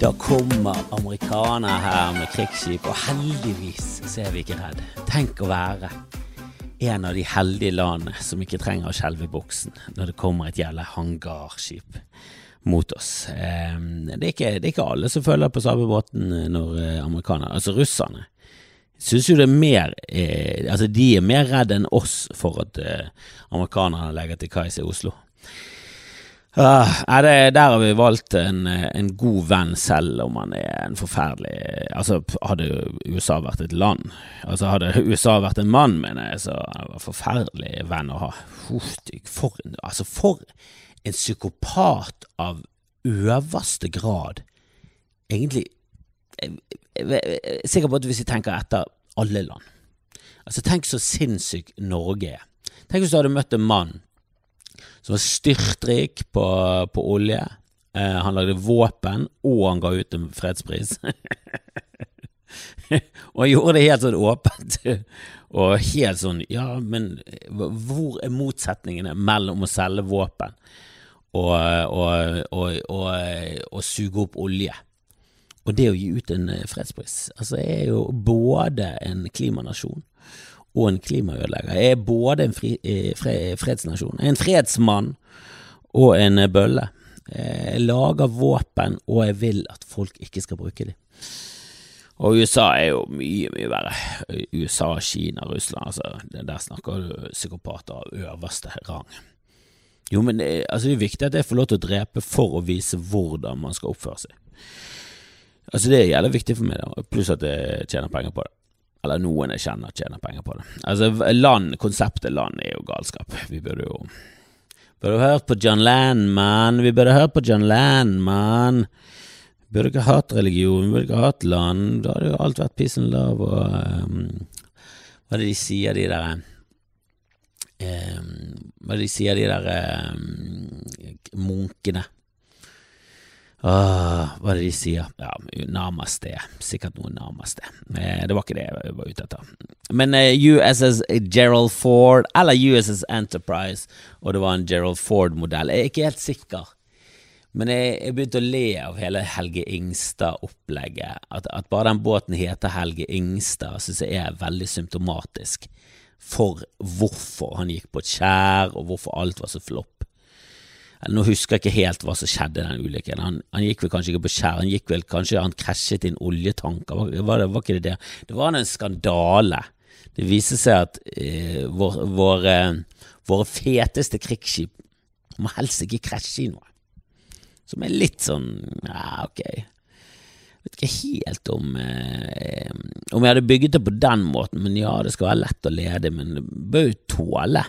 Da kommer amerikanere her med krigsskip, og heldigvis så er vi ikke redd. Tenk å være en av de heldige landene som ikke trenger å skjelve i buksen når det kommer et jævla hangarskip mot oss. Eh, det, er ikke, det er ikke alle som følger på samme båten når eh, amerikanere, altså russerne, syns jo det er mer eh, Altså, de er mer redd enn oss for at amerikanerne legger til kais i Oslo. Uh, det, der har vi valgt en, en, god venn, selv om han er en forferdelig Altså, hadde USA vært et land, altså hadde USA vært en mann, mener jeg, så var en forferdelig venn å ha. For, altså, for en psykopat av øverste grad. Egentlig jeg, jeg, jeg, er sikker på at hvis vi tenker etter alle land Altså, tenk så sinnssyk Norge er. Tenk hvis du hadde møtt en mann som var styrtrik på, på olje. Eh, han lagde våpen, og han ga ut en fredspris. og han gjorde det helt sånn åpent. og helt sånn Ja, men hvor er motsetningene mellom å selge våpen og, og, og, og suge opp olje? Og det å gi ut en fredspris. Altså, jeg er jo både en klimanasjon og en klimaødelegger. Jeg er både en fri, eh, fredsnasjon, en fredsmann og en eh, bølle. Jeg lager våpen, og jeg vil at folk ikke skal bruke dem. Og USA er jo mye, mye verre. USA, Kina, Russland, altså, der snakker du psykopater av øverste rang. Jo, men det, altså, det er viktig at jeg får lov til å drepe for å vise hvordan man skal oppføre seg. Altså, det er jævlig viktig for meg, da. pluss at jeg tjener penger på det. Eller noen jeg kjenner tjener penger på det. Altså, land, konseptet land er jo galskap. Vi burde jo Burde hørt på John Landman. Vi burde hørt på John Landman. Vi burde ikke hatt religion, vi burde ikke hatt land. Da hadde jo alt vært peace and love og um, Hva er det de sier, de der um, Hva er det de sier, de der um, munkene? Åh, hva er det de sier? Ja, namaste. Sikkert noe namaste. Eh, det var ikke det jeg var ute etter. Men eh, USS Gerald Ford, eller USS Enterprise, og det var en Gerald Ford-modell. Jeg er ikke helt sikker. Men jeg, jeg begynte å le av hele Helge Ingstad-opplegget. At, at, bare den båten heter Helge Ingstad, syns jeg er veldig symptomatisk for hvorfor han gikk på et skjær, og hvorfor alt var så flopp. Nå husker jeg ikke helt hva som skjedde i den ulykken. Han, han, gikk vel kanskje ikke på skjær, han gikk vel kanskje han krasjet i en oljetanker. Var, var, det, var ikke det det? Det var en skandale. Det viste seg at eh, vår, våre, våre feteste krigsskip må helst ikke krasje i noe. Som er litt sånn ja, ok. Jeg vet ikke helt om eh, Om jeg hadde bygget det på den måten, men ja, det skal være lett å lede, men det bør jo tåle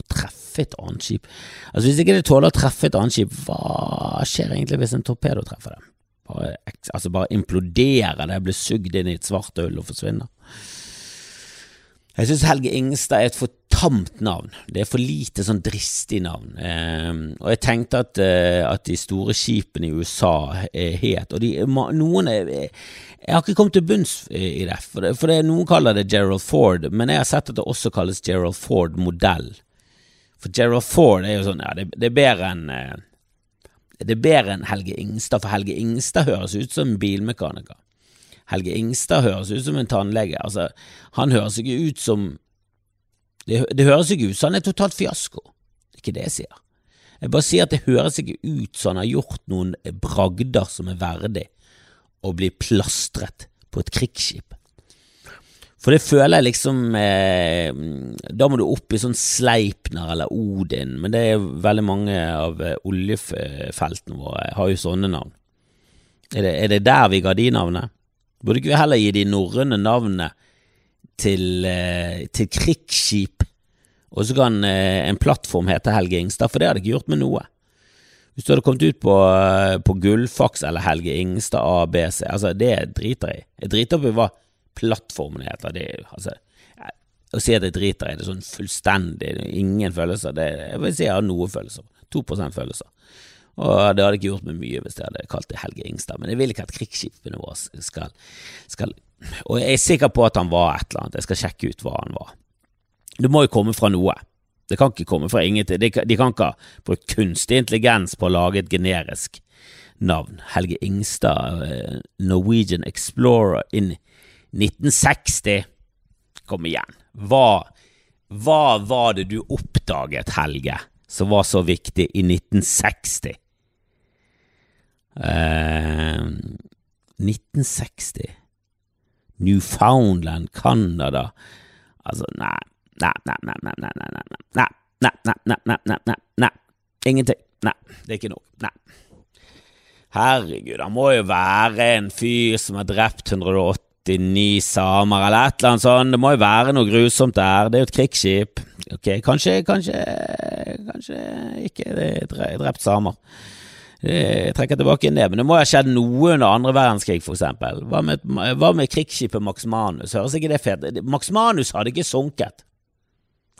å treffe et annet skip. Altså Hvis ikke det tåler å treffe et annet skip, hva skjer egentlig hvis en torpedo treffer det? Bare, altså bare imploderer det, blir sugd inn i et svart hull og forsvinner. Jeg synes Helge Ingstad er et for tamt navn. Det er for lite sånn dristig navn. Eh, og jeg tenkte at, eh, at, de store skipene i USA er het Og de, noen er Jeg har ikke kommet til bunns i det, for, det, for det, noen kaller det Gerald Ford, men jeg har sett at det også kalles Gerald Ford modell. For Gerald Ford er jo sånn, ja, det, det er bedre enn eh, Det er bedre enn Helge Ingstad, for Helge Ingstad høres ut som en bilmekaniker. Helge Ingstad høres ut som en tannlege. Altså, han høres ikke ut som Det, det høres ikke ut som han er totalt fiasko. Det er ikke det jeg sier. Jeg bare sier at det høres ikke ut som han har gjort noen bragder som er verdig å bli plastret på et krigsskip. For det føler jeg liksom eh, Da må du opp i sånn Sleipner eller Odin, men det er veldig mange av eh, oljefeltene våre har jo sånne navn. Er det, er det der vi ga de navnet? Burde ikke vi heller gi de norrøne navnet til, eh, til krigsskip, og så kan eh, en plattform hete Helge Ingstad, for det hadde ikke gjort med noe. Hvis du hadde kommet ut på, eh, på Gullfaks eller Helge Ingstad ABC, altså det driter jeg i. Jeg driter opp i hva plattformen heter. Det altså Å si at jeg driter i det sånn fullstendig, ingen følelser, det, jeg vil si jeg har noen følelser. 2% følelser. Og det hadde ikke gjort meg mye hvis jeg hadde kalt det Helge Ingstad, men jeg vil ikke at krigsskipene våre skal, skal Og jeg er sikker på at han var et eller annet, jeg skal sjekke ut hva han var. Det må jo komme fra noe. Det kan ikke komme fra ingenting. De, de kan ikke ha brukt kunstig intelligens på å lage et generisk navn. Helge Ingstad, eh, Norwegian Explorer in 1960. Kom igjen. Hva, hva var det du oppdaget, Helge, som var så viktig i 1960? Eh, 1960 Newfoundland, Canada Altså, nei, nei, nei, nei, nei, nei, nei, nei, nei, nei, nei, nei, nei, nei, nei, nei, ingenting. Nei, det er ikke noe. Nei. Herregud, han må jo være en fyr som har drept 189 samer, eller et eller annet sånt. Det må jo være noe grusomt der. Det er jo et krigsskip. Ok, kanskje, kanskje, kanskje ikke det er drept samer. Jeg trekker tilbake det, men det må ha skjedd noe under andre verdenskrig, for eksempel. Hva med, hva med krigsskipet Max Manus? Høres ikke det fett Max Manus hadde ikke sunket.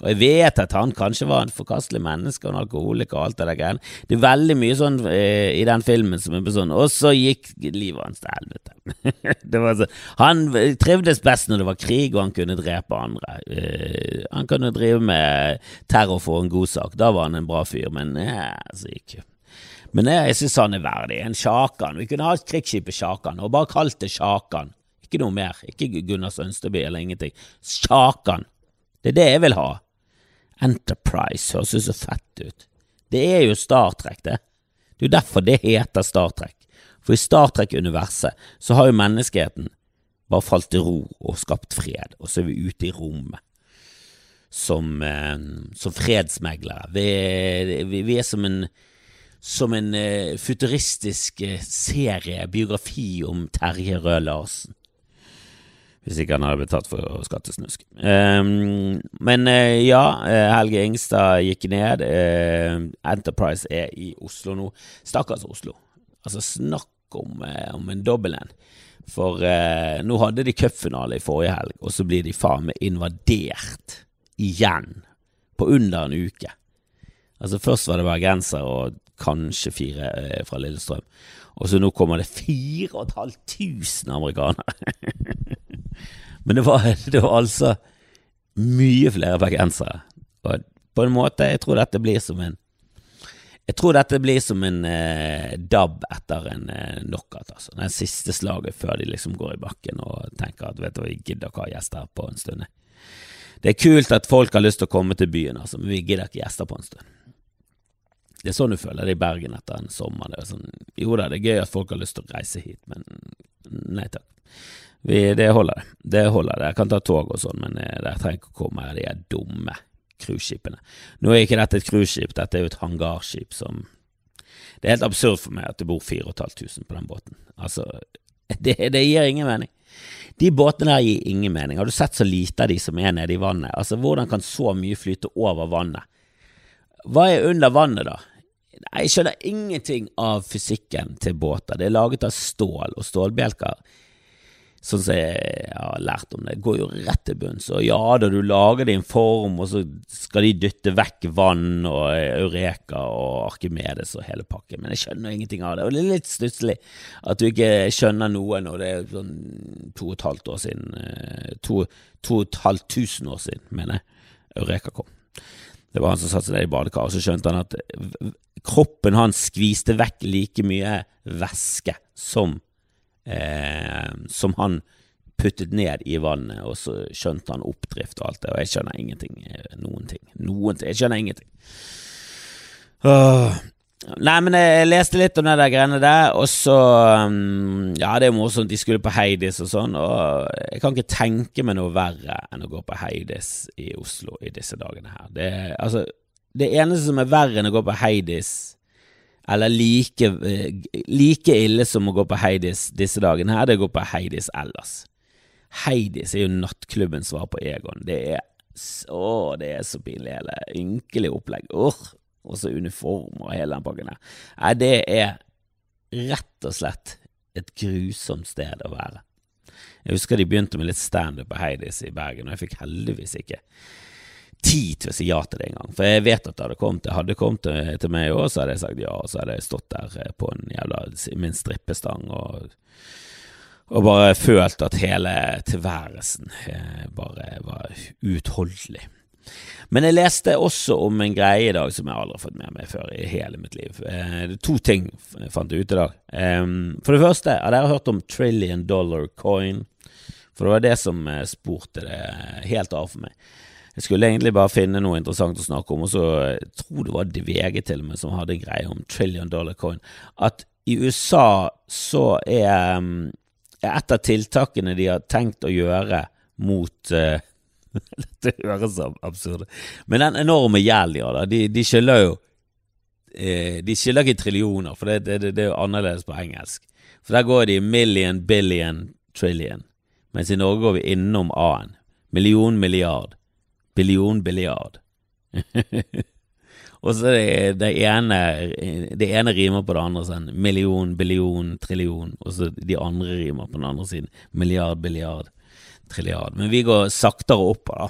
Og jeg vet at han kanskje var en forkastelig menneske og en alkoholiker og alt det der greiene. Det er veldig mye sånn eh, i den filmen som er sånn Og så gikk livet hans til helvete. han trivdes best når det var krig og han kunne drepe andre. Eh, han kunne drive med terror for en god sak. Da var han en bra fyr, men eh, så gikk jo men jeg syns han er verdig. En Sjakan. Vi kunne hatt krigsskipet Sjakan, og bare kalt det Sjakan. Ikke noe mer. Ikke Gunnar Sønsteby eller ingenting. Sjakan. Det er det jeg vil ha. Enterprise høres jo så fett ut. Det er jo Star Trek, det. Det er jo derfor det heter Star Trek. For i Star Trek-universet så har jo menneskeheten bare falt til ro og skapt fred, og så er vi ute i rommet som, eh, som fredsmeglere. Vi, vi, vi er som en som en uh, futuristisk uh, serie, biografi om Terje Røe Larsen. Hvis ikke han hadde blitt tatt for skattesnusk. Um, men uh, ja, Helge Ingstad gikk ned. Enterprise er i Oslo nå. Stakkars Oslo. Altså, snakk om, om en dobbel en. For nå hadde de cupfinale i forrige helg, og så blir de faen meg invadert igjen på under en uke. Altså Først var det bergensere og kanskje fire eh, fra Lillestrøm. Og så nå kommer det 4500 amerikanere. Men det var, det var, altså mye flere bergensere. Og på en måte, jeg tror dette blir som en jeg tror dette blir som en eh, dab etter en eh, knockout. Altså. Det siste slaget før de liksom går i bakken og tenker at vet du, vi gidder ikke ha gjester på en stund. Det er kult at folk har lyst til å komme til byen, altså, men vi gidder ikke gjester på en stund. Det er sånn du føler det i Bergen etter en sommer. Det er sånn, jo da, det er gøy at folk har lyst til å reise hit, men nei takk. Vi, det holder, det. Holder. Jeg kan ta tog og sånn, men der trenger ikke å komme de dumme cruiseskipene. Nå er ikke dette et cruiseskip, dette er jo et hangarskip som Det er helt absurd for meg at det bor 4500 på den båten. Altså, det, det gir ingen mening. De båtene der gir ingen mening. Har du sett så lite av de som er nede i vannet? Altså, Hvordan kan så mye flyte over vannet? Hva er under vannet, da? Jeg skjønner ingenting av fysikken til båter. Det er laget av stål, og stålbjelker, sånn som jeg har lært om det, går jo rett til bunns. Og ja da, du lager din form, og så skal de dytte vekk vann og Eureka og Arkimedes og hele pakken, men jeg skjønner ingenting av det. Og det er litt stusslig at du ikke skjønner noe når det er sånn to og et halvt år siden, eh, to, to og et halvt tusen år siden, mener jeg, Eureka kom. Det var han som satte seg ned i badekaret, og så skjønte han at kroppen hans skviste vekk like mye væske som, eh, som han puttet ned i vannet, og så skjønte han oppdrift og alt det, og jeg skjønner ingenting. Eh, noen ting. Noen ting. Jeg skjønner ingenting. Åh. Nei, men jeg leste litt om det der greiene der, og så um, Ja, det er morsomt, de skulle på Heidis og sånn, og jeg kan ikke tenke meg noe verre enn å gå på Heidis i Oslo i disse dagene her. Det, altså, det eneste som er verre enn å gå på Heidis, eller like, like ille som å gå på Heidis disse dagene her, det er å gå på Heidis ellers. Heidis er jo nattklubbens svar på Egon. Det er så, det er så pinlig, hele ynkelig opplegg. Urr og så uniformer og hele den pakken der. Nei, det er rett og slett et grusomt sted å være. Jeg husker de begynte med litt standup på Heidis i Bergen, og jeg fikk heldigvis ikke tid til å si ja til det engang. For jeg vet at det hadde kommet. Det hadde kommet til meg òg, så hadde jeg sagt ja, og så hadde jeg stått der eh, på en jævla min strippestang og, og bare følt at hele tilværelsen eh, bare var uutholdelig. Men jeg leste også om en greie i dag som jeg aldri har fått med meg før i hele mitt liv. Eh, to ting jeg fant ut i dag. For det første, har dere hørt om trillion dollar coin? For det var det som spurte det helt av for meg. Jeg skulle egentlig bare finne noe interessant å snakke om, og så jeg tror det var VG til og med som hadde greie om trillion dollar coin. At i USA så er, er et av tiltakene de har tenkt å gjøre mot uh, Dette høres absurd Men den enorme gjelden de har, de, de skylder jo eh, De skylder ikke trillioner, for det, det, det, er jo annerledes på engelsk. For der går de million, billion, trillion. Mens i Norge går vi innom A-en. Million, milliard billion billiard. og så det, det, ene Det ene rimer på det andre sånn million, billion, trillion, og så de andre rimer på den andre siden. Milliard, billiard, trilliard. Men vi går saktere opp da.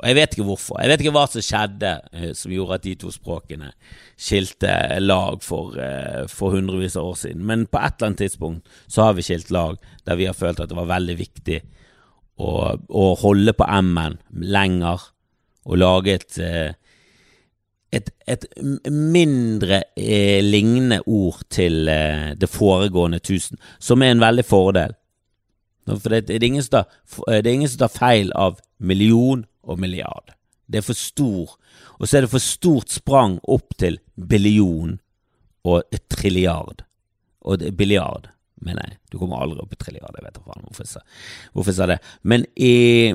Og jeg vet ikke hvorfor. Jeg vet ikke hva som skjedde eh, som gjorde at de to språkene skilte lag for, eh, for hundrevis av år siden. Men på et eller annet tidspunkt så har vi skilt lag der vi har følt at det var veldig viktig å, å holde på M-en lenger og lage et, eh, et, et mindre eh, lignende ord til eh, det foregående tusen, som er en veldig fordel. For det, det, er tar, det er ingen som tar feil av million og milliard. Det er for stor, og så er det for stort sprang opp til billion og trilliard. Og billiard mener nei, Du kommer aldri opp i trilliard, jeg vet jeg sa, hvorfor jeg sa det. Men i,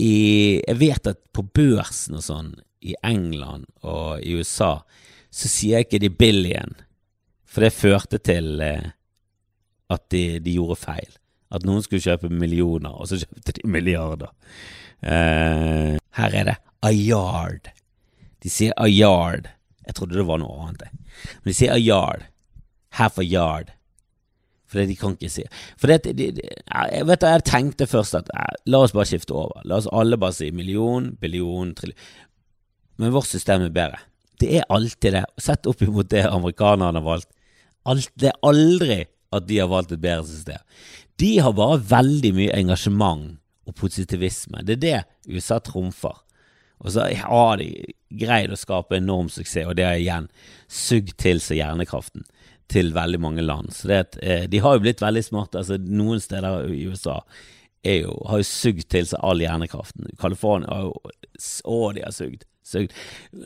i Jeg vet at på børsen og sånn, i England og i USA, så sier jeg ikke de billion, for det førte til eh, at de, de, gjorde feil. At noen skulle kjøpe millioner, og så kjøpte de milliarder. Eh, her er det a yard. De sier a yard. Jeg trodde det var noe annet. Men de sier a yard half a yard. For det de kan ikke si. For det, de, de, jeg vet jeg tenkte først at eh, la oss bare skifte over. La oss alle bare si million, billion, trillion. Men vårt system er bedre. Det er alltid det. Sett opp imot det amerikanerne har valgt. Alt, det er aldri at de har valgt et bedre system. De har bare veldig mye engasjement og positivisme. Det er det USA trumfer. Og så har de greid å skape enorm suksess, og det har igjen sugd til seg hjernekraften til veldig mange land. Så det eh, De har jo blitt veldig smarte. altså Noen steder i USA jo, har jo sugd til seg all hjernekraften. California har jo Å, de har sugd. sugd.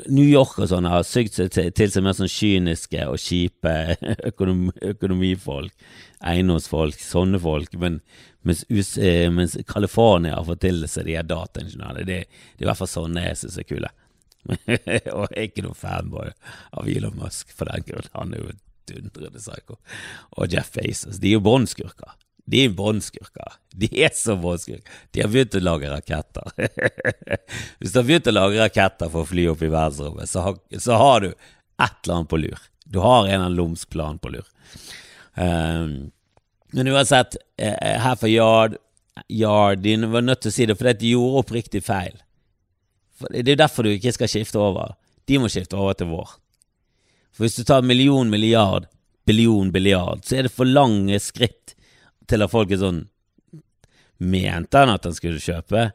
New York og sånn har sugd seg til, til, seg mer sånn kyniske og kjipe økonom, økonomifolk, eiendomsfolk, sånne folk. Men mens, eh, mens California har fått til seg de her dataingeniørene. Det, det er i hvert fall sånne jeg syns er kule. og jeg er ikke noen fanboy av Elon Musk for den grunn. Han er jo dundrende psycho. Og Jeff Bezos. De er jo båndskurker. De er båndskurker. De er så båndskurker. De har begynt å lage raketter. Hvis du har begynt å lage raketter for å fly opp i verdensrommet, så, så har, du et eller annet på lur. Du har en eller annen lumsk plan på lur. Um, men uansett, uh, her for Yard Yard, de var nødt til å si det, for de gjorde oppriktig feil. For det er jo derfor du ikke skal skifte over. De må skifte over til vår. For hvis du tar million, milliard, billion, billiard, så er det for lange skritt til at folk er sånn Mente han at han skulle kjøpe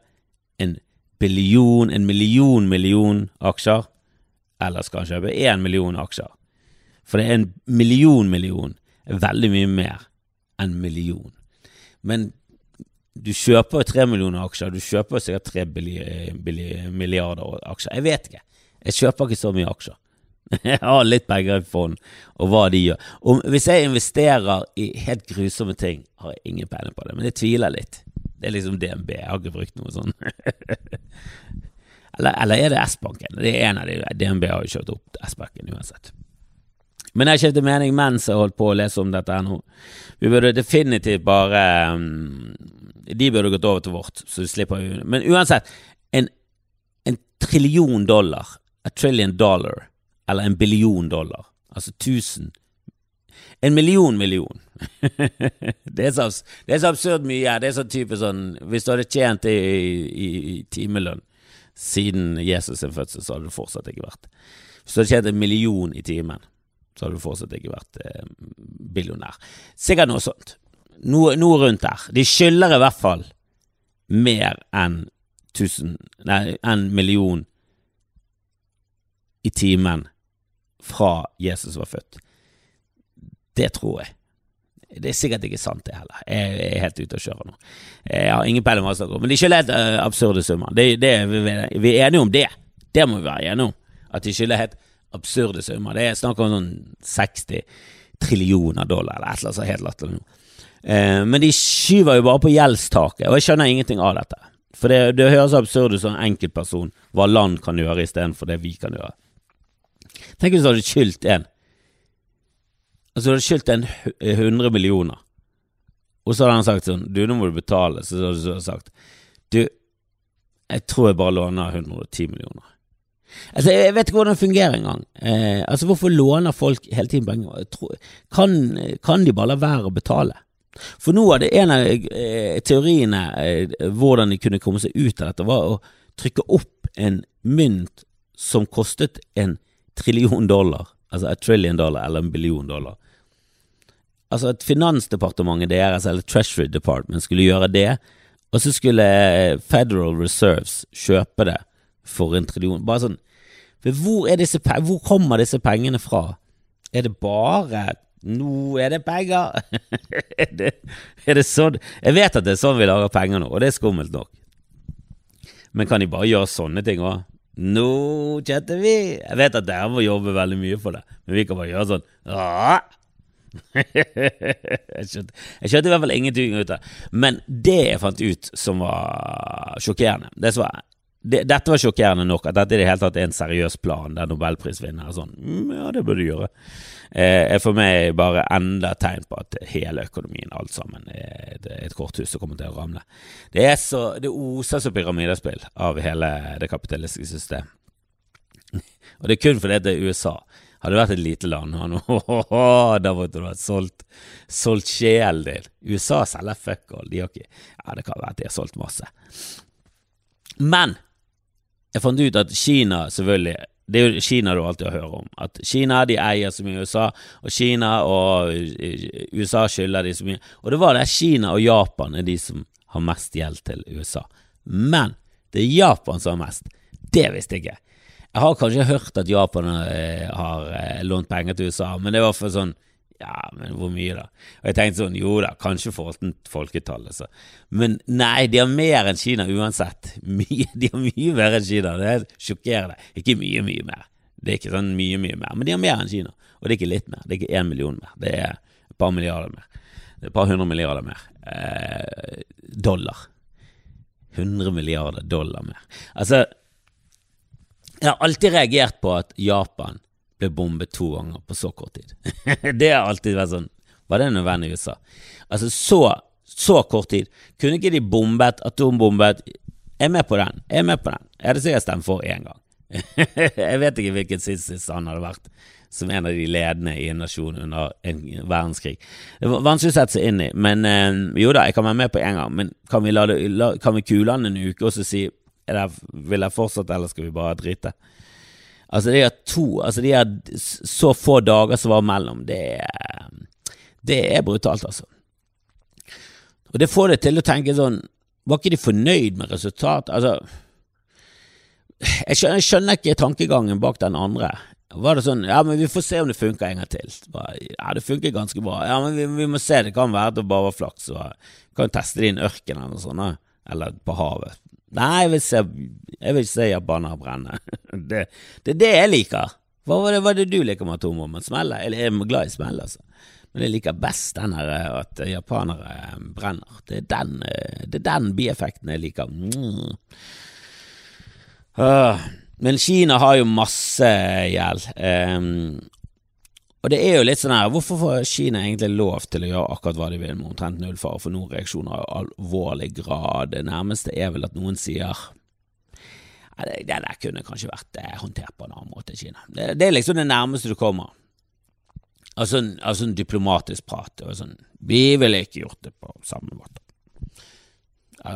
en billion, en million million aksjer, eller skal han kjøpe én million aksjer? For det er en million million veldig mye mer enn million. Men du kjøper jo tre millioner aksjer, du kjøper sikkert tre milliarder aksjer. Jeg vet ikke. Jeg kjøper ikke så mye aksjer. Jeg har litt penger i fond, og hva de gjør. Og hvis jeg investerer i helt grusomme ting, har jeg ingen peiling på det, men jeg tviler litt. Det er liksom DNB, jeg har ikke brukt noe sånn. eller, eller, er det S-banken? Det er en av de. DNB har jo kjørt opp S-banken uansett. Men jeg skiftet mening mens jeg holdt på å lese om dette nå. Vi burde definitivt bare um, De burde gått over til vårt, så vi slipper Men uansett, en, en trillion dollar, a trillion dollar eller en billion dollar. Altså tusen En million million. det, er så, det, er så, absurd mye. Det er så type sånn Hvis du hadde tjent det i, i, i timelønn siden Jesus sin fødsel, så hadde det fortsatt ikke vært Hvis du hadde tjent en million i timen, så hadde du fortsatt ikke vært eh, billionær. Sikkert noe sånt. Noe, noe rundt der. De skylder i hvert fall mer enn tusen Nei, en million i timen fra Jesus var født. Det tror jeg. Det er sikkert ikke sant, det heller. Jeg er helt ute å kjøre nå. Jeg har ingen peiling på hva jeg snakker om. Men de skylder helt uh, absurde summer. Det, det, vi, vi er enige om det. Det må vi være enige om. At de skylder helt absurde summer. Det er snakk om sånn 60 trillioner dollar, eller et eller annet helt. Eh, men de skyver jo bare på gjeldstaket, og jeg skjønner ingenting av dette. For det, det høres absurd ut som en enkeltperson hva land kan gjøre istedenfor det vi kan gjøre. Tenk hvis du hadde skyldt en Altså, du hadde skyldt en 100 millioner, og så hadde han sagt sånn Du, nå må du betale. Så hadde du sagt Du, jeg tror jeg bare låner 110 millioner. Altså, Jeg vet ikke hvordan det fungerer engang. Eh, altså, hvorfor låner folk hele tiden penger? Kan, kan de bare la være å betale? For nå er det en av eh, teoriene eh, hvordan de kunne komme seg ut av dette, var å trykke opp en mynt som kostet en trillion dollar, altså et trillion dollar eller en billion dollar. Altså at Finansdepartementet deres, eller Treasury Department, skulle gjøre det, og så skulle Federal Reserves kjøpe det for en trillion. Bare sånn hvor, disse, hvor kommer disse pengene fra? Er det bare nå er det penger! er, det, er, det, sånn Jeg vet at det er sånn vi lager penger nå, og det er skummelt nok. Men kan de bare gjøre sånne ting òg? Nå chatter vi! Jeg vet at dere må jobbe veldig mye for det, men vi kan bare gjøre sånn. skjønte, jeg skjønte i hvert fall ingenting ut av. Men det jeg fant ut som var sjokkerende det som var det, dette var sjokkerende nok, at dette i det hele tatt er en seriøs plan der nobelprisvinner er sånn mm, Ja, det burde du gjøre. Eh, er for meg bare enda et tegn på at hele økonomien, alt sammen, er et, korthus som kommer til å ramle. Det er så, det oser så pyramidespill av hele det kapitalistiske system. Og det er kun fordi det er USA. Hadde det vært et lite land, da måtte du ha solgt, solgt sjelen din. USA selger fuck all. De har ikke Ja, det kan være at de har solgt masse. Men jeg fant ut at Kina selvfølgelig det er jo Kina du alltid hører om. At Kina de eier så mye USA, og Kina og USA skylder de så mye. Og det var det Kina og Japan er de som har mest gjeld til USA. Men det er Japan som har mest. Det visste jeg ikke. Jeg har kanskje hørt at Japan eh, har eh, lånt penger til USA, men det var for sånn ja, men hvor mye, da? Og jeg tenkte sånn, jo da, kanskje forhold til folketallet, så. Men nei, de har mer enn Kina uansett. Mye, de har mye mer enn Kina. Det er sjokkerende. Ikke mye, mye mer. Det er ikke sånn mye, mye mer, men de har mer enn Kina. Og det er ikke litt mer. Det er ikke én million mer. Det er et par milliarder mer. Det er et par hundre milliarder mer. Eh, dollar. 100 milliarder dollar mer. Altså, jeg har alltid reagert på at Japan ble bombet to ganger på så kort tid. det har alltid vært sånn. Var det nødvendig i USA? Altså, så, så kort tid. Kunne ikke de bombet, atombombet? Jeg er med på den. Jeg er med på den. Jeg hadde sikkert stemt for én gang. jeg vet ikke hvilken sist han hadde vært som en av de ledende i en nasjon under en verdenskrig. Det var vanskelig å sette seg inn i, men øh, jo da, jeg kan være med på én gang. Men kan vi, la det, la, kan vi kule han en uke og så si det, vil jeg fortsette, eller skal vi bare drite? Altså, de har to Altså, de har så få dager som var mellom, det er Det er brutalt, altså. Og det får deg til å tenke sånn Var ikke de fornøyd med resultatet? Altså jeg skjønner, jeg skjønner, ikke tankegangen bak den andre. Var det sånn Ja, men vi får se om det funker en gang til. Bare, ja, det funker ganske bra. Ja, men vi, vi må se. Det kan være at det bare var flaks. Vi kan teste det i en ørken eller noe sånt. Eller på havet. Nei, jeg vil se, jeg vil se japanere brenne. Det, er det jeg liker. Hva var det, hva det du liker med atomvåpen? Smelle? Eller jeg er glad i smell, altså. Men jeg liker best den her eh, at japanere eh, brenner. Det er den, eh, det er den bieffekten jeg liker. Mm. Men Kina har jo masse gjeld. Um, og det er jo litt sånn her, Hvorfor får Kina egentlig lov til å gjøre akkurat hva de vil med omtrent null fare for noen reaksjoner av alvorlig grad? Det nærmeste er vel at noen sier det, der kunne kanskje vært eh, håndtert på en annen måte i Kina. Det, det, er liksom det nærmeste du kommer. Altså, altså en diplomatisk prat. Og sånn, Vi ville ikke gjort det på samme måte.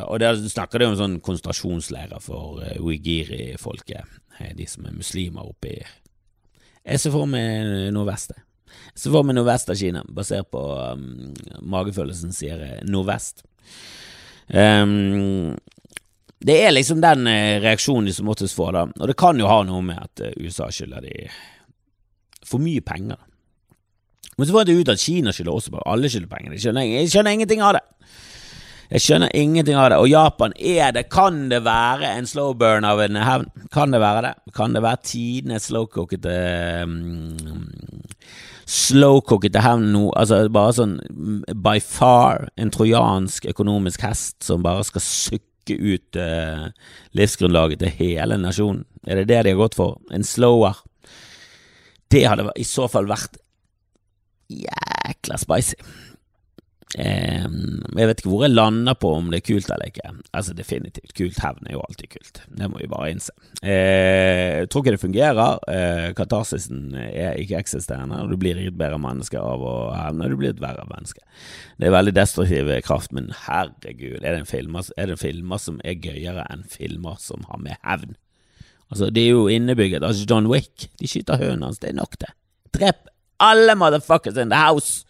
Og der snakker de om sånn konsentrasjonsleirer for uh, uigiri-folket, de som er muslimer oppe i jeg ser for meg nordvest. Jeg ser for meg nordvest av Kina, basert på um, magefølelsen sier nordvest. Um, Det er liksom den eh, reaksjonen de som oftest får, da. Og det kan jo ha noe med at eh, USA skylder de for mye penger. Men så får det ut at Kina skylder også på alle skylder penger. Jeg skjønner, jeg skjønner ingenting av det. Jeg skjønner ingenting av det. Og Japan er det Kan det være en slow burn av en hevn? Kan det være det? Kan det være tidenes slowcookete um, Slowcookete hevn nå? Altså bare sånn by far en trojansk økonomisk hest som bare skal sukke ut uh, livsgrunnlaget til hele nasjonen? Er det det de har gått for? En slower? Det hadde i så fall vært jækla spicy. Eh, jeg vet ikke hvor jeg lander på om det er kult eller ikke. Altså Definitivt kult. Hevn er jo alltid kult. Det må vi bare innse. Eh, jeg tror ikke det fungerer. Eh, katarsisen er ikke eksisterende, du blir ikke et bedre menneske av å hevne. Du blir et verre menneske. Det er veldig destruktiv kraft, men herregud, er det, filmer, er det filmer som er gøyere enn filmer som har med hevn? Altså, det er jo innebygget. Altså, John Wick, de skyter hønen hans. Det er nok, det. Drep alle motherfuckers in the house!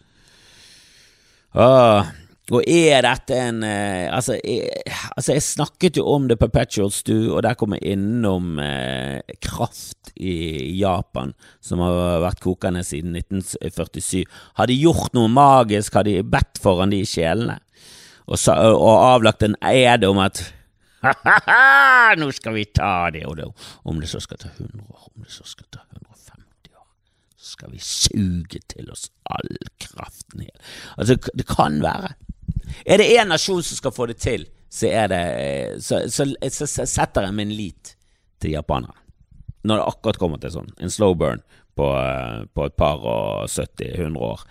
Åh, og er dette en eh, altså, jeg, altså, jeg snakket jo om The Perpetual Stew, og der kom jeg innom eh, kraft i Japan, som har vært kokende siden 1947. Har de gjort noe magisk? Har de bedt foran de sjelene? Og, og avlagt en ed om at ha-ha-ha, nå skal vi ta det, og det, om det så skal ta 100 år, om det så skal ta 150 år, så skal vi suge til oss all kraften i Altså, det kan være. Er det én nasjon som skal få det til, så er det Så, så, så, så setter jeg min lit til japanerne. Når det akkurat kommer til sånn, en slow burn på, på et par og 70-100 år.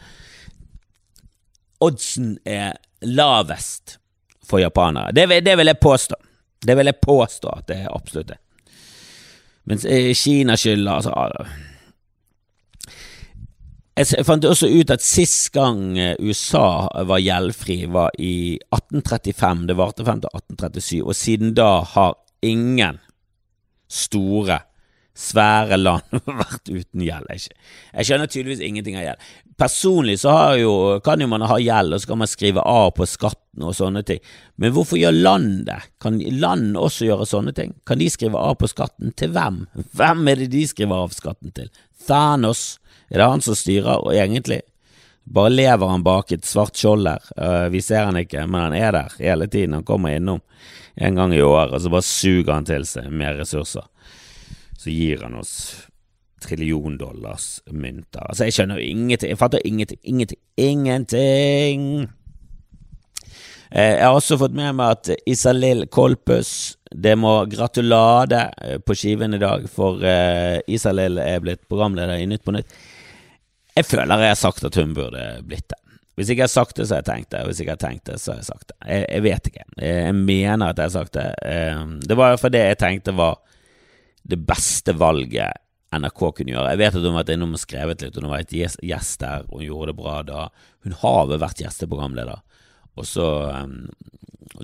Oddsen er lavest for japanere. Det, det vil jeg påstå. Det vil jeg påstå at det er absolutt det. Mens eh, Kina skylder altså Jeg fant også ut at sist gang eh, USA var gjeldfri, var i 1835. Det varte frem til 1837, og siden da har ingen store svære land vært uten gjeld. Jeg skjønner tydeligvis ingenting av gjeld. Personlig så jo, kan jo man ha gjeld, og så kan man skrive av på skatten og sånne ting. Men hvorfor gjør land det? Kan land også gjøre sånne ting? Kan de skrive av på skatten til hvem? Hvem er det de skriver av skatten til? Thanos? Er det han som styrer, og egentlig? Bare lever han bak et svart skjold der. Uh, vi ser han ikke, men han er der hele tiden. Han kommer innom en gang i året, og så bare suger han til seg mer ressurser så gir han oss trillion-dollars mynter. Altså, jeg skjønner jo ingenting. Jeg fatter ingenting. Ingenting. Ingenting. Uh, jeg har også fått med meg at Isalill Kolpus Det må gratulade eh, på skiven i dag, for uh, Isalill er blitt programleder i Nytt på Nytt. Jeg føler jeg har sagt at hun burde blitt det. Hvis ikke jeg har sagt det, så har jeg tenkt det. Hvis ikke jeg har tenkt det, så har jeg sagt det. Jeg, jeg vet ikke. Jeg, jeg, mener at jeg har sagt det. Det var for det jeg tenkte var det beste valget NRK kunne gjøre. Jeg vet at hun har vært innom og skrevet litt, hun var et gjest der, hun gjorde det bra da. Hun har vel vært gjesteprogramleder. Og så um,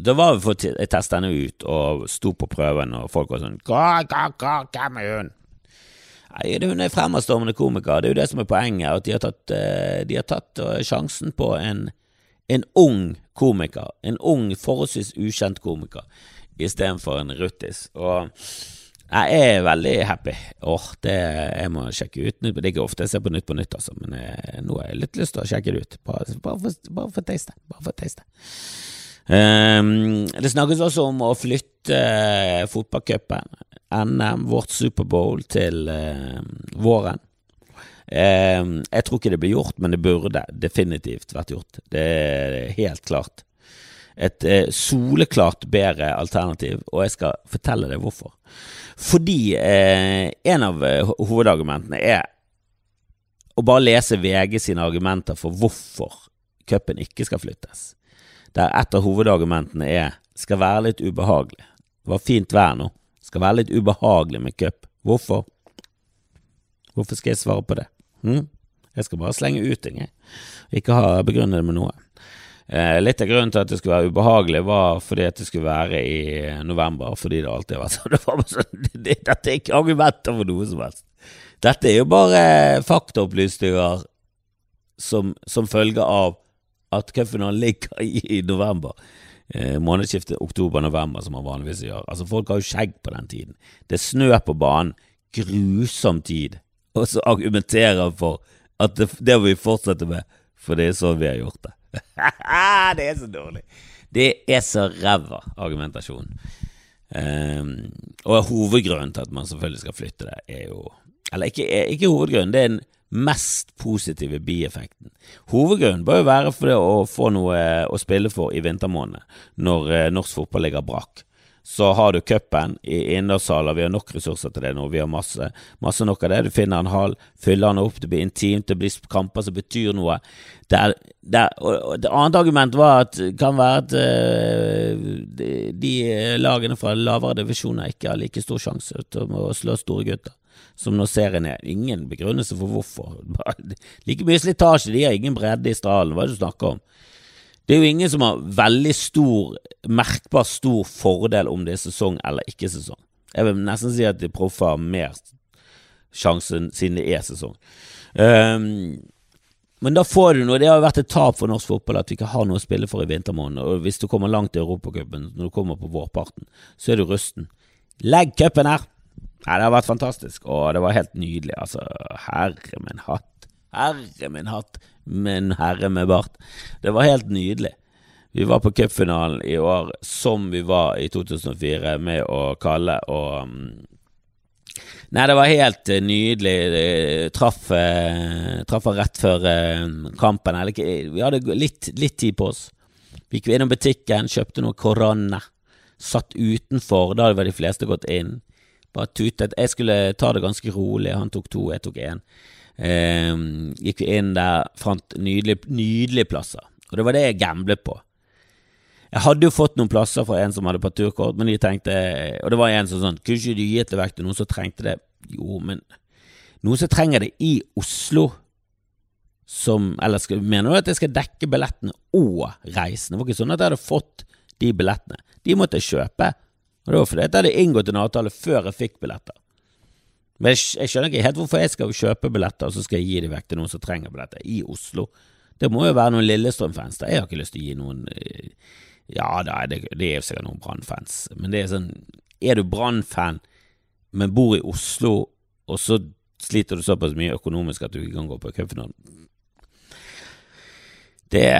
Da var vi for å teste henne ut, og sto på prøven, og folk var sånn Hva, hva, hva, hvem er hun? Nei, Hun er fremadstormende komiker. Det er jo det som er poenget. At de har tatt, uh, de har tatt uh, sjansen på en, en ung komiker. En ung, forholdsvis ukjent komiker, istedenfor en ruttis. Og jeg er veldig happy. Åh, det Jeg må sjekke ut Det er ikke ofte jeg ser på Nytt på Nytt, altså, men jeg, eh, nå har jeg litt lyst til å sjekke det ut. Bare, for, bare for å taste. Bare for å taste. Um, det snakkes også om å flytte uh, fotballcupen, NM, vårt Superbowl, til uh, våren. Um, jeg tror ikke det blir gjort, men det burde definitivt vært gjort. Det er helt klart et eh, soleklart bedre alternativ, og jeg skal fortelle deg hvorfor. Fordi eh, en av eh, hovedargumentene er å bare lese VG sine argumenter for hvorfor cupen ikke skal flyttes. Der et av hovedargumentene er skal være litt ubehagelig. Det var fint vær nå. Skal være litt ubehagelig med cup. Hvorfor? Hvorfor skal jeg svare på det? Hm? Jeg skal bare slenge ut ting, jeg. Ikke ha begrunne det med noe. Eh, litt av grunnen til at det skulle være ubehagelig, var fordi at det skulle være i november. Fordi det alltid har vært sånn. Det var sånn det, dette er ikke argumenter for noe som helst. Dette er jo bare faktaopplysninger som, som følge av at cupfinalen ligger i, i november. eh, månedsskiftet oktober-november, som man vanligvis gjør. Altså, folk har jo skjegg på den tiden. Det er snø på banen. Grusom tid. Og så argumenterer for at det, det må vi fortsette med, for det er sånn vi har gjort det. det er så dårlig. Det er så ræva argumentasjon. Um, og hovedgrunnen til at man selvfølgelig skal flytte det, er jo Eller ikke, ikke hovedgrunnen, det er den mest positive bieffekten. Hovedgrunnen bør jo være for det å få noe å spille for i vintermånedene, når eh, norsk fotball ligger brakk så har du cupen i innendørshaller. Vi har nok ressurser til det nå. Vi har masse, masse nok av det. Du finner en hall, fyller den opp, det blir intimt, det blir kamper som betyr noe. Det, er, det, er, og det annet argument var at, kan være at uh, de, de, lagene fra lavere divisjoner ikke har like stor sjanse til å slå store gutter som når serien er. Ingen begrunnelse for hvorfor. like mye slitasje, de har ingen bredde i stralen. Hva er det du snakker om? Det er jo ingen som har veldig stor, merkbar stor fordel om det er sesong eller ikke sesong. Jeg vil nesten si at de proffer har mer sjansen siden det er sesong. Um, men da får du noe. Det har jo vært et tap for norsk fotball at vi ikke har noe å spille for i vintermånedene. Og hvis du kommer langt i Europacupen, når du kommer på vårparten, så er du rusten. Legg cupen her! Nei, det har vært fantastisk, og det var helt nydelig. Altså, herre min hatt. Herre min hatt en herre med bart. Det var helt nydelig. Vi var på cupfinalen i år som vi var i 2004, med å kalle og um, Nei, det var helt uh, nydelig. Traff, uh, traff rett før kampen. Vi hadde litt, litt, tid på oss. Vi gikk innom butikken, kjøpte noe korone. Satt utenfor, da var de fleste gått inn. Bare tutet. Jeg skulle ta det ganske rolig. Han tok to, jeg tok én. Eh, gikk vi inn der, fant nydelige, nydelige plasser. Og det var det jeg gamblet på. Jeg hadde jo fått noen plasser fra en som hadde parturkort, men de tenkte Og det var en som sånn Kunne ikke du gitt det vekk til noen som trengte det? Jo, men noen som trenger det i Oslo, som Eller skal, mener du at jeg skal dekke billettene og reisen? Det var ikke sånn at jeg hadde fått de billettene. De måtte jeg kjøpe. Og det var fordi jeg hadde inngått en avtale før jeg fikk billetter. Men jeg, skjønner ikke helt hvorfor jeg skal kjøpe billetter, og så skal jeg gi dem vekk til noen som trenger billetter, i Oslo. Det må jo være noen Lillestrøm-fans der. Jeg har ikke lyst til å gi noen eh, Ja da, det, det er jo sikkert noen Brann-fans, men det er sånn Er du Brann-fan, men bor i Oslo, og så sliter du såpass mye økonomisk at du ikke kan gå på cupfinalen det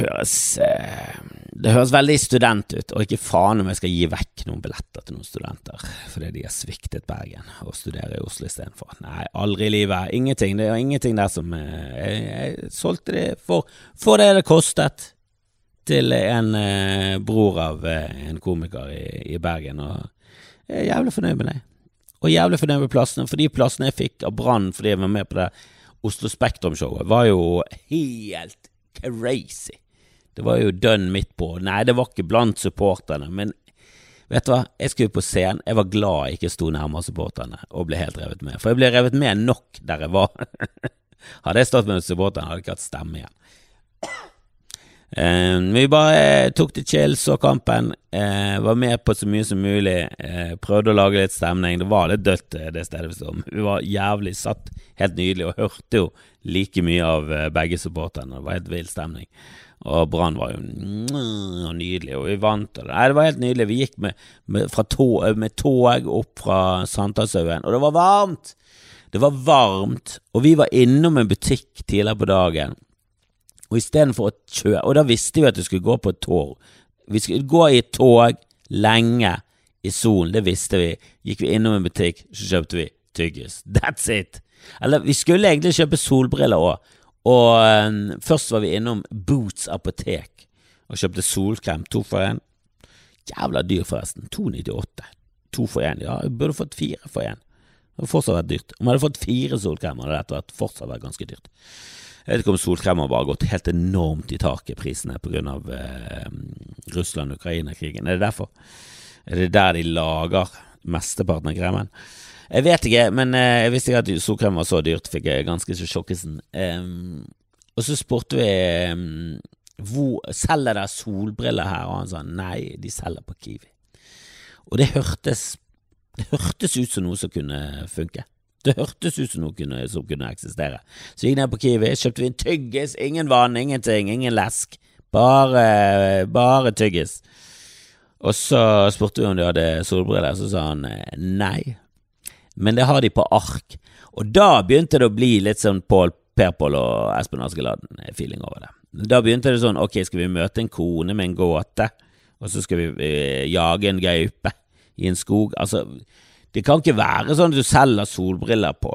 høres eh, Det høres veldig student ut, og ikke faen om jeg skal gi vekk noen billetter til noen studenter fordi de har sviktet Bergen og studerer i Oslo istedenfor. Nei, aldri i livet. Ingenting. Det er ingenting der som eh, Jeg, jeg solgte det for, for det det kostet til en eh, bror av eh, en komiker i, i, Bergen, og jeg er jævlig fornøyd med det. Og jævlig fornøyd med plassene, for de plassene jeg fikk av Brann fordi jeg var med på det Oslo Spektrum-showet, var jo helt crazy. Det var jo dønn midt på. Nei, det var ikke blant supporterne, men vet du hva, jeg skulle på scenen. Jeg var glad jeg ikke sto nærmere supporterne og ble helt revet med. For jeg ble revet med nok der jeg var. hadde jeg stått med supporterne, hadde jeg ikke hatt stemme igjen. Eh, vi bare tok det chill, så kampen. Eh, var med på så mye som mulig. Eh, prøvde å lage litt stemning. Det var litt dødt det stedet vi stod. Vi var jævlig satt helt nydelig, og hørte jo like mye av eh, begge supporterne. Det var helt vill stemning. Og Brann var jo nydelig, og vi vant. Og nei, det var helt nydelig. Vi gikk med, med, tog, med tog opp fra Sankthanshaugen, og det var varmt! Det var varmt, og vi var innom en butikk tidligere på dagen. Og istedenfor å kjøre Og da visste vi at vi skulle gå på et tog. Vi skulle gå i et tog lenge i solen, det visste vi. Gikk vi innom en butikk, så kjøpte vi tyggis. That's it! Eller vi skulle egentlig kjøpe solbriller òg, og um, først var vi innom Boots apotek og kjøpte solkrem. To for én. Jævla dyr, forresten. 298. To for én. Ja, jeg burde fått fire for én. Det hadde fortsatt vært dyrt. Om jeg hadde fått fire solkremer, hadde dette fortsatt vært ganske dyrt. Jeg vet ikke om solkremer bare har gått helt enormt i taket, prisene, pga. Eh, Russland-Ukraina-krigen. Er det derfor? Er det der de lager mesteparten av kremen? Jeg vet ikke, men eh, jeg visste ikke at solkrem var så dyrt, fikk jeg ganske så sjokkesen. Um, og så spurte vi um, hvor selger dere solbriller her, og han sa nei, de selger på Kiwi. Og det hørtes, det hørtes ut som noe som kunne funke. Det hørtes ut som noe kunne, som kunne eksistere. Så gikk jeg ned på Kiwi, kjøpte vi en tyggis, ingen vann, ingenting, ingen lesk. Bare, bare tyggis. Og så spurte vi om de hadde solbriller, så sa han eh, nei. Men det har de på ark. Og da begynte det å bli litt sånn Pål Per-Pål og Espen Askeladden-feeling over det. Da begynte det sånn ok, skal vi møte en kone med en gåte, og så skal vi eh, jage en gaupe i en skog? Altså, det kan ikke være sånn at du selger solbriller på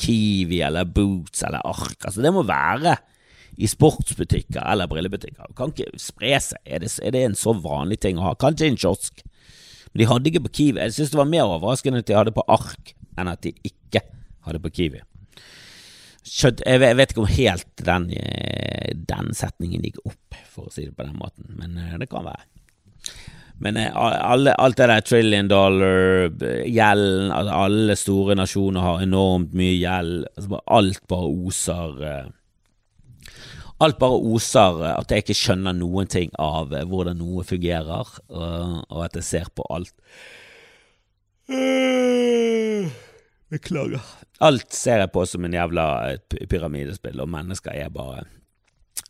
Kiwi eller Boots eller Ark. Altså, det må være i sportsbutikker eller brillebutikker. Det kan ikke spre seg. Er det, er det, en så vanlig ting å ha? Kanskje en kiosk. Men de hadde ikke på Kiwi. Jeg synes det var mer overraskende at de hadde på Ark enn at de ikke hadde på Kiwi. Jeg vet ikke om helt den, eh, den setningen gikk opp, for å si det på den måten, men eh, det kan være. Men eh, alle, alt det der trillion dollar, gjelden altså Alle store nasjoner har enormt mye gjeld. Altså alt bare oser Alt bare oser at jeg ikke skjønner noen ting av hvordan noe fungerer, og at jeg ser på alt Beklager. Alt ser jeg på som en jævla pyramidespill, og mennesker er bare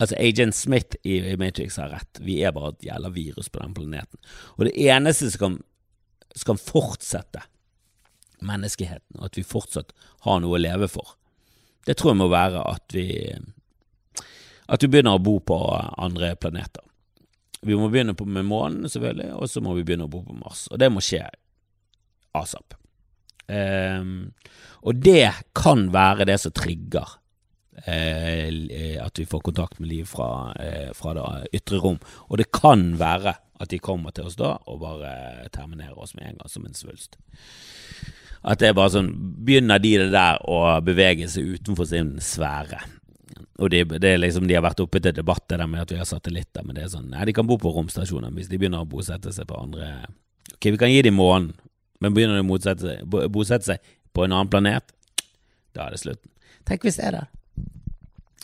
Altså, Agent Smith i, Matrix har rett. Vi er bare et jævla virus på den planeten. Og det eneste som kan, som kan fortsette menneskeheten, og at vi fortsatt har noe å leve for, det tror jeg må være at vi at vi begynner å bo på andre planeter. Vi må begynne på, med månen, selvfølgelig, og så må vi begynne å bo på Mars. Og det må skje asap. Um, og det kan være det som trigger at vi får kontakt med liv fra, eh, fra det ytre rom. Og det kan være at de kommer til oss da og bare terminerer oss med en gang som en svulst. At det er bare sånn Begynner de det der å bevege seg utenfor sin sfære? Og er liksom, De har vært oppe til debatt det der med at vi har satellitter, men det er sånn Nei, de kan bo på romstasjoner hvis de begynner å bosette seg på andre Ok, vi kan gi dem månen, men begynner de å bosette seg på en annen planet, da er det slutten. Tenk hvis det er det.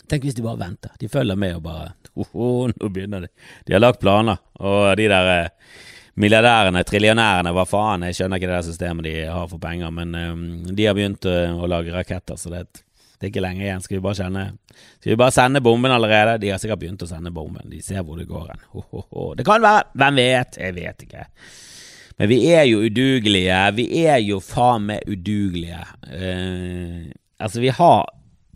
Tenk hvis de bare venter. De følger med og bare oh, Nå begynner de. De har lagt planer, og de der eh, milliardærene, trillionærene, hva faen, jeg skjønner ikke det der systemet de har for penger, men um, de har begynt uh, å lage raketter, så det, det, er ikke lenge igjen. Skal vi bare kjenne Skal vi bare sende bomben allerede? De har sikkert begynt å sende bomben. De ser hvor det går hen. Oh, oh, oh. Det kan være. Hvem vet? Jeg vet ikke. Men vi er jo udugelige. Vi er jo faen meg udugelige. Uh, altså, vi har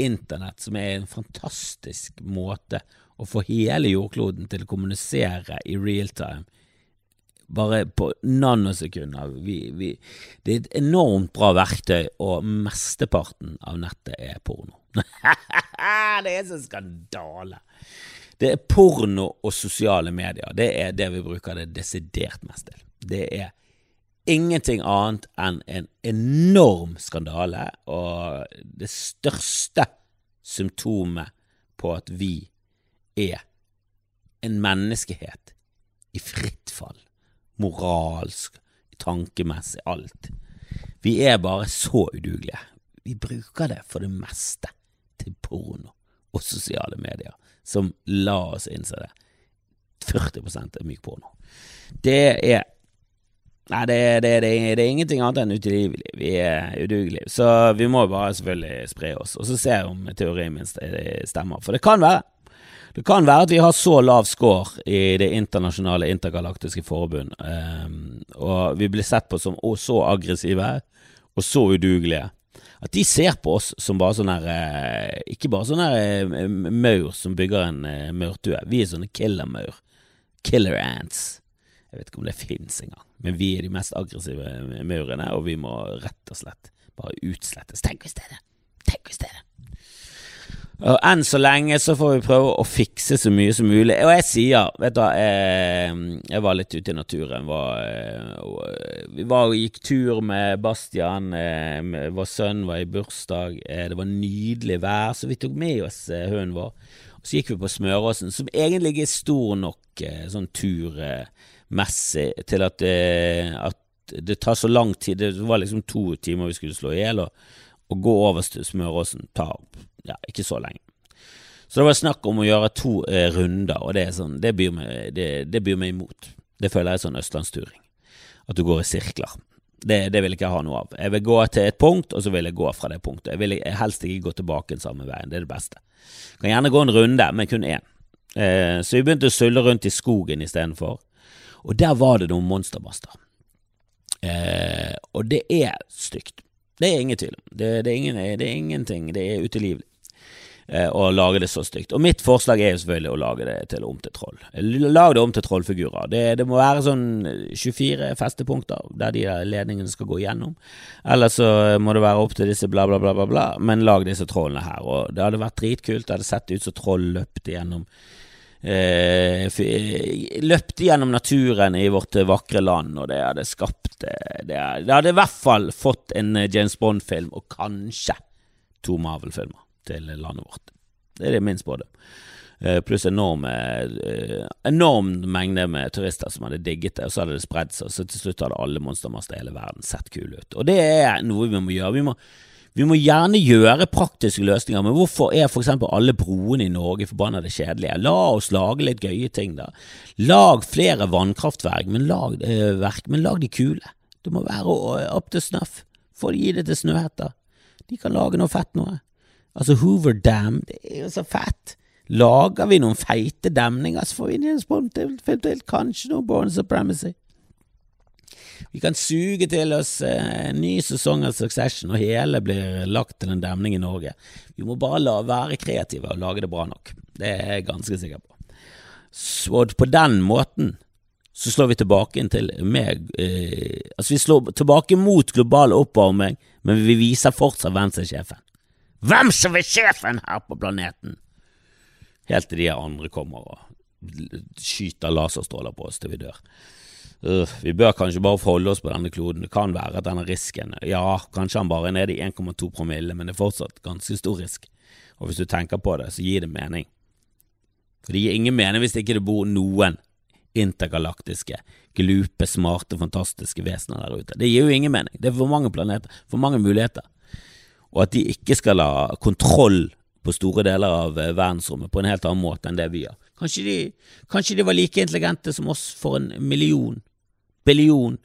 Internett, som er en fantastisk måte å få hele jordkloden til å kommunisere i real time. Bare på nanosekunder. Vi, vi, det er et enormt bra verktøy, og mesteparten av nettet er porno. det er så skandale! Det er porno og sosiale medier. Det er det vi bruker det desidert mest til. Det er ingenting annet enn en enorm skandale, og det største symptomet på at vi er en menneskehet i fritt fall, moralsk, tankemessig, alt. Vi er bare så udugelige. Vi bruker det for det meste til porno og sosiale medier, som la oss innse det. 40% er myk porno. Det er Nei, det, det, det, det, er ingenting annet enn utilgivelig. Vi er udugelige. Så vi må bare selvfølgelig spre oss, og så se om teorien min stemmer. For det kan være. Det kan være at vi har så lav score i det internasjonale intergalaktiske forbund, um, og vi blir sett på som så aggressive og så udugelige. At de ser på oss som bare sånne her eh, Ikke bare sånne eh, maur som bygger en eh, maurtue. Vi er sånne killer-maur. Killer ants. Jeg vet ikke om det fins engang, men vi er de mest aggressive maurene, og vi må rett og slett bare utslettes. Tenk hvis det er det! Tenk hvis det er det! Og enn så lenge så får vi prøve å fikse så mye som mulig. Og jeg sier, vet du jeg, jeg var litt ute i naturen. Var, eh, vi var og gikk tur med Bastian. Eh, vår sønn var i bursdag. Eh, det var nydelig vær, så vi tok med oss hunden vår. Så gikk vi på Smøråsen, som egentlig er stor nok sånn tur messig til at det, at det tar så lang tid. Det var liksom to timer vi skulle slå i hjel, og å gå over Smøråsen tar ja, ikke så lenge. Så det var snakk om å gjøre to eh, runder, og det, er sånn, det, byr meg, det, det byr meg imot. Det føler jeg er sånn østlandsturing. At du går i sirkler. Det, det, vil ikke jeg ha noe av. Jeg vil gå til et punkt, og så vil jeg gå fra det punktet. Jeg vil helst ikke gå tilbake den samme veien. Det er det beste. Jeg kan gjerne gå en runde, men kun én. Eh, så vi begynte å sulle rundt i skogen istedenfor. Og der var det noen monstermaster. Eh, og det er stygt. Det er ingen tvil om. Det, det, det, er ingenting. Det er utilgivelig eh, å lage det så stygt. Og mitt forslag er jo selvfølgelig å lage det til om til troll. Lag det om til trollfigurer. Det, det, må være sånn 24 festepunkter der de ledningene skal gå igjennom. Eller så må det være opp til disse bla, bla, bla, bla, bla. men lag disse trollene her. Og det hadde vært dritkult. Det hadde sett ut som troll løpte gjennom løpte gjennom naturen i vårt vakre land, og det hadde skapt eh, Det, det hadde i hvert fall fått en eh, James Bond-film, og kanskje to Marvel-filmer til landet vårt. Det er det min spådom. Pluss enorme enorm mengde med turister som hadde digget det, og så hadde det spredd seg, og så til slutt hadde alle monstermaster i hele verden sett kule ut. Og det er noe vi må gjøre. Vi må vi må gjerne gjøre praktiske løsninger, men hvorfor er eksempel alle broene i Norge forbanna kjedelige? La oss lage litt gøye ting, da. Lag flere vannkraftverk, men lag, øh, verk, men lag de kule. Det må være opp til snuff. Få gi det til Snøhetta. De kan lage noe fett noe. Altså Hoover Dam, det er jo så fett. Lager vi noen feite demninger, så får vi inn en sponsor kanskje noe Born Supremacy. Vi kan suge til oss eh, en ny sesong av Succession, og hele blir lagt til en demning i Norge. Vi må bare la, være kreative og lage det bra nok. Det er jeg ganske sikker på. Så på den måten så slår vi tilbake til med, eh, Altså, vi slår tilbake mot global oppvarming, men vi viser fortsatt hvem som er sjefen. Hvem som er sjefen her på planeten! Helt til de andre kommer og skyter laserstråler på oss til vi dør. Uh, vi bør kanskje bare forholde oss på denne kloden. Det kan være at denne risken Ja, kanskje han bare er nede i 1,2 promille, men det er fortsatt ganske stor risk. Og hvis du tenker på det, så gir det mening. For det gir ingen mening hvis det ikke bor noen intergalaktiske, glupe, smarte, fantastiske vesener der ute. Det gir jo ingen mening. Det er for mange planeter, for mange muligheter. Og at de ikke skal ha kontroll på store deler av eh, verdensrommet på en helt annen måte enn det vi har. Kanskje de, kanskje de var like intelligente som oss for en million billion.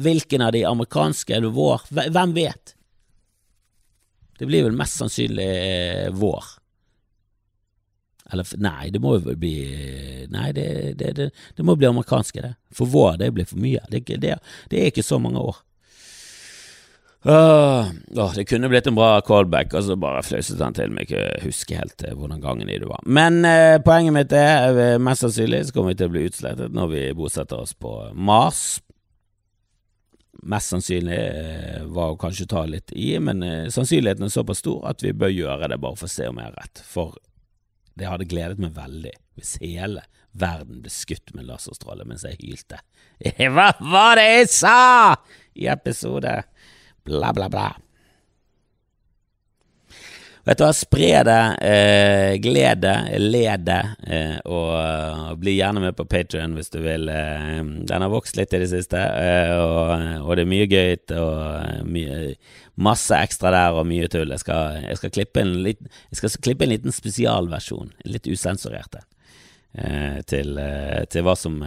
Hvilken av de amerikanske eller vår? Hvem vet? Det blir vel mest sannsynlig eh, vår. Eller nei, det må jo bli Nei, det, det, det, det, må bli amerikanske, det. For vår, det blir for mye. Det, det er ikke så mange år. Åh, oh, det kunne blitt en bra callback, og så bare fløyset han til meg ikke husker helt eh, hvordan gangen i det var. Men uh, poenget mitt er uh, mest sannsynlig så kommer vi til å bli utslettet når vi bosetter oss på Mars. Mest sannsynlig uh, var å kanskje ta litt i, men sannsynligheten er såpass stor at vi bør gjøre det bare for å se om jeg har rett. For det hadde gledet meg veldig hvis hele verden ble skutt med laserstråler mens jeg hylte. Hva var det jeg sa i episode bla, bla, bla. Vet du hva, spre det, eh, glede, led det, eh, og uh, bli gjerne med på Patrion hvis du vil. Eh, den har vokst litt i det siste, eh, og, og, det er mye gøy og eh, mye, masse ekstra der og mye tull. Jeg skal, jeg skal, klippe, en liten, jeg skal klippe en liten spesialversjon, litt usensurert eh, til, til, hva som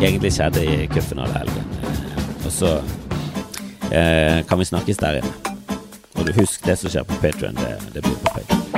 egentlig skjedde i cupfinalehelgen. og så eh, kan vi snakkes der inne. Og husk, det som skjer på Patrion, det, det blir på Patrion.